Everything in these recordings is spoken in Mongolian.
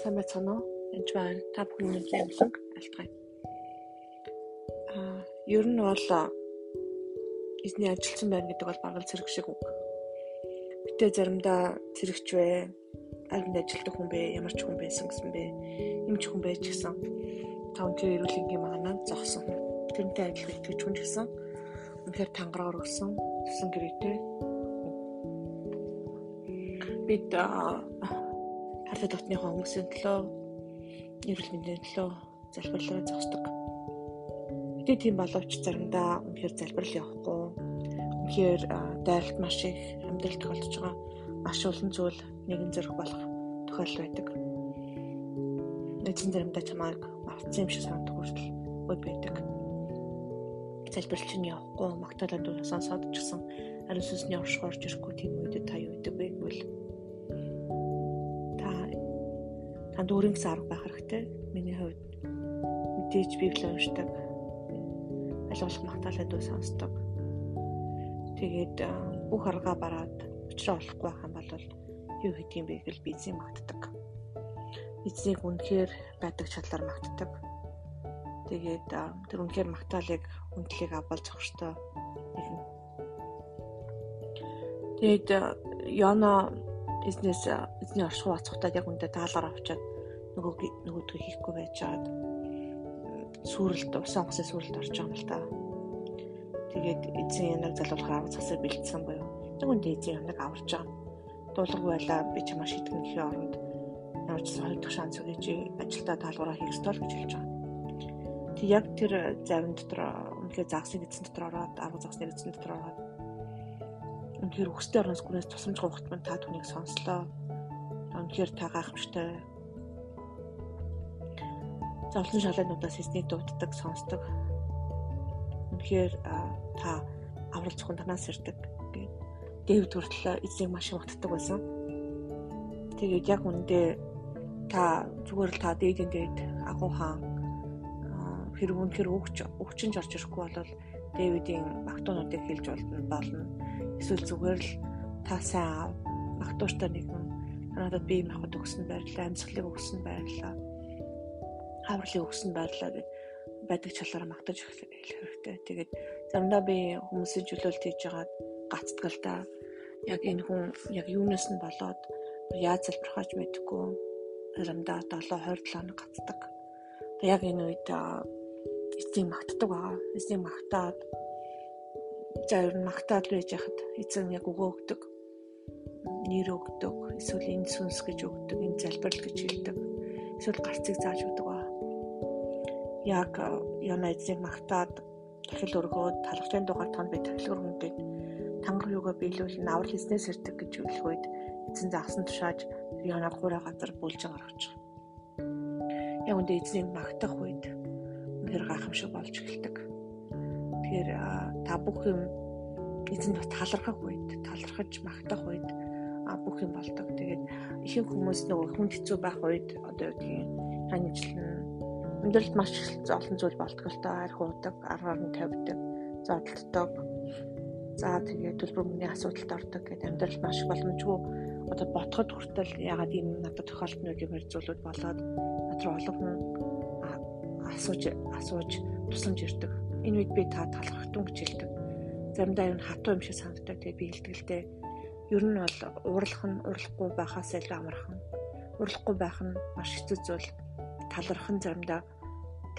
сайн байцгаана уу? Энд байна. Та бүхний юмсан алтгай. Аа, ер нь бол эзний ажилтсан байна гэдэг бол бараг зэрэг шиг үг. Гэтэ заримдаа зэрэгч вэ, аль ажилтдаг хүн бэ, ямар ч хүн байсан гэсэн бэ, эмч хүн байж гисэн. Та өнтер эрүүл энгийн маанаа зогсон. Тэрнтэй адил итгэж хүн гэсэн. Үнэхээр тангараар өгсөн. Тэсэн гэрээтэй. Бид хардад дотныхоо хүмүүсийн төлөө эрүүл мэндийн төлөө залбирлаа зогсдог. Гэтэ тийм боловч заримдаа үнэхээр залбирал явахгүй. Үнэхээр дайралт маш их амьдрал тохиолдож байгаа маш олон зүйл нэгэн зэрэг болох тохиол байдаг. Эцэн заримдаа чамайг мартсан юм шиг санагдах хүртэл үе байдаг. Залбирч нь явахгүй магтааланд дуу сонсоод ч гэсэн ариун сүнсний оршихорж ирэхгүй тийм үед та юу гэдэг вэ гэвэл танд өөрийн гэсэн арга байх хэрэгтэй. Миний хувьд мэдээж библи уншдаг. Алуулах магтаалаа дүү сонсдог. Тэгээд бүх аргаа бараад учраа олохгүй байх юм бол юу хийдгийг бэ гэвэл би эзэн магтдаг. Эзнийг үнэхээр байдаг чадлаар магтдаг. Тэгээд тэр үнэхээр магтаалыг үнэлийг авбал нэгэн. Тэгээд Яна эзнээс эзний оршихуй ацхтаад яг үндэ таалгаар авчаад нөгөө нөгөөдгөө хийхгүй байжгаад сүрэлт усан хосын сүрэлт орж байгаа юм л та. Тэгээд эзэн янаг залуулахаар авах засаг бэлдсэн боيو. Тэгвэл эзэн янаг аварж байгаа. Дуулахгүй байлаа би чамаа шийтгэн гэхийн оронд ямар ч соёлдох шанс өгөөч ажилдаа таалгаараа хийх ёстой л гэж хэлж байгаа. Тэг яг тэр завин дотор үнэхээр загсны эзэн дотор ороод арга загсны эзэн дотор ороод үнэхээр өстэй орноос гүнээс тусамж гоохт мань та түүнийг сонслоо. Үнэхээр та гайхамштай зовлон шалгаануудаас эснийг дууддаг, сонсдог. Үнэхээр та аврал зөвхөн танаас ирдэг гэ. Дэв төртлөө эзнийг маш их магтдаг байсан. Тэгээд яг үндэ та зүгээр л та дээдийн дээд агуу хаан хэрэг үнэхээр өгч өгчинж орж ирэхгүй бол Дэвидийн магтуунуудыг хэлж болно. Эсвэл зүгээр л та сайн магтууштай нэгэн надад бие махбод өгсөн байрлалаа, амьсгалыг өгсөн байрлалаа хавралыг өгсөн байрлаа гэд байдаг чалаараа магтаж хэлэх хэрэгтэй. Тэгээд заримдаа би хүмүүсийн чөлөөлт хийж байгаад да. Яг энэ хүн яг юунаас нь болоод яаж залбирхаж мэдэхгүй заримдаа 7 20 хоног гацдаг. Тэгээд яг энэ үед эцэг магтдаг байгаа. Эцэг магтаад за ер нь магтаад байж хахад эцэг яг өгөө өгдөг. Нэр өгдөг. Эсвэл энэ сүнс гэж өгдөг. Энэ залбирал гэж хэлдэг. Эсвэл гарцыг зааж өгдөг яг яна эзнийг магтаад дахил өргөөд талхтын дугаар танд би тахил өргөнгээд тангар юугаа биелүүл навар хийснээс ирдэг гэж хэлэх үед эзэн загсан тушааж яна гураа газар бүлж байгаа. Яг үндэ эзнийг магтах үед үнээр гайхамшиг болж эхэлдэг. Тэгэхээр та бүх юм эзэнд талархах үед, талархаж магтах үед бүх юм болдог. Тэгээд ихэнх хүмүүс нөгөө хүн хэцүү байх үед одоо юу гэдгийг ханижлан амьдралд маш олон зүйл болтгоо л та арх уудаг, аргаар нь тавьдаг, зодтолдог. За тэгээд төлбөр мөнгөний асуудалд ордог гэдэг амьдрал маш боломжгүй одоо ботход хүртэл ягаад ийм надад тохиолдно гэмээр зүйлүүд болоод над руу олон асууж асууж тусламж ирдэг. Энэ үед би та талархтун гэж хэлдэг. Заримдаа юу хатуу юм шиг санагддаг. Тэгээд би хэлдэгтэй. Ер нь бол уурлах нь уралахгүй байхаас илүү амархан. Уралахгүй байх нь маш хэцүү зүйл таларх нь заримдаа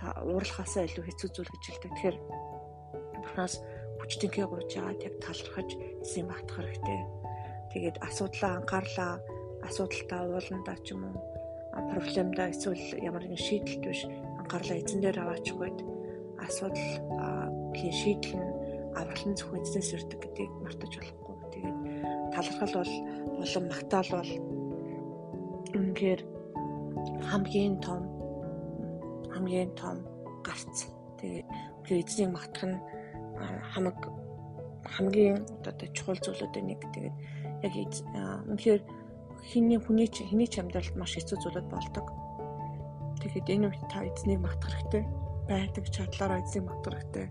та уурлахаасаа илүү хэцүү зүйл гэж хэлдэг. Тэгэхээр бурхнаас хүчтэнхээ гуйж яагаад яг талархаж эсийн багтах хэрэгтэй. Тэгээд асуудлаа анхаарлаа асуудалтай ууландаа ч юм уу проблемдаа эсвэл ямар нэгэн шийдэлт биш анхаарлаа эзэн дээр аваачихгүйд асуудал хийн шийдэл нь авралын зөвхөн эзнээс ирдэг гэдгийг мартаж болохгүй. Тэгээд талархал бол болон магтаал бол үнэхээр хамгийн том хамгийн том гарц. Тэгээд эзнийг магтах нь хамаг хамгийн одоо чухал зүйлүүдийн нэг. Тэгээд яг үнэхээр хиний хүний ч хиний ч амьдралд маш хэцүү зүйлүүд болдог. Тэгэхэд энэ үед та эзнийг магтах хэрэгтэй. Байдаг чадлаараа эзнийг магтах хэрэгтэй.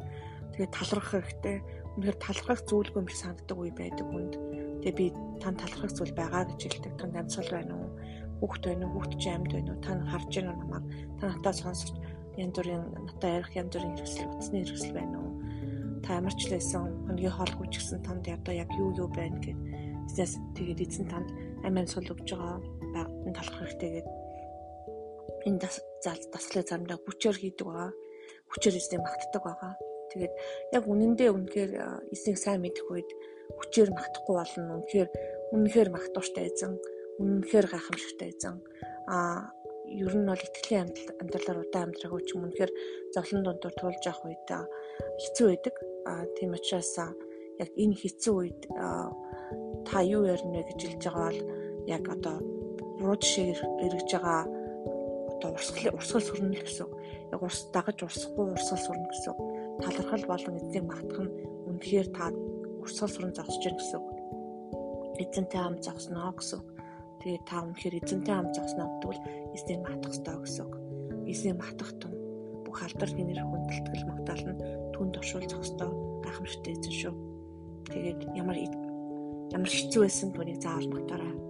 Тэгээд талархах хэрэгтэй. Үнэхээр талархах зүйлгүй юм шиг санагддаг үе байдаг хүнд. Тэгээ би тань талархах зүйл байгаа гэж хэлдэг. Танд амьсгал байна уу? хүүхд байна уу, хүүхд чи амьд байна уу, та нар харж байна уу намайг? Та натаа сонсож янз бүрийн натаа ярих янз бүрийн хэрэгсэл, утасны хэрэгсэл байна уу? Та ямар ч лээсэн хоногийн хоолгүй ч гэсэн танд одоо яг юу юу байна гэд. Эцэс тэгээд эзэн танд амин сул өгж байгаа байгаад талах хэрэгтэй гэдэг энэ зал дасгалыг заримдаа хүчээр хийдэг байгаа. Хүчээр эзнийг магтдаг байгаа. Тэгээд яг үнэндээ үнэхээр эзнийг сайн мэдэх үед хүчээр магтахгүй болно. Үнэхээр үнэхээр магтууштай эзэн, үнэхээр гайхамшигтай эзэн. Аа ер нь бол итгэлийн амьдралаар удаан амьдраагүй ч юм үнэхээр зовлон дундуур тулж явах үед хэцүү байдаг. Аа тийм учраас яг энэ хэцүү үед та юу ярина гэж хэлж байгаа бол яг одоо буруу жишээ эргэж байгаа одоо урсгал урсгал сүрнэ гэсэн. Яг урс дагаж урсахгүй урсгал сүрнэ гэсэн. Талархал болон эзнийг магтах нь үнэхээр та урсгал сүрэн зогсож байна гэсэн. Эзэнтэй хам зогсноо гэсэн. Тэгээ та үнэхээр эзэнтэй хам зогсноо гэдвэл эзнийг магтах ёстой гэсэн. Эзнийг магтах тун бүх алдар гинэр хүндэлтгэл магтаал нь түн тушуул зогстой гайхамшигтай эзэн шүү. Тэгээд ямар ямар хэцүү байсан түүнийг заавал магтаарай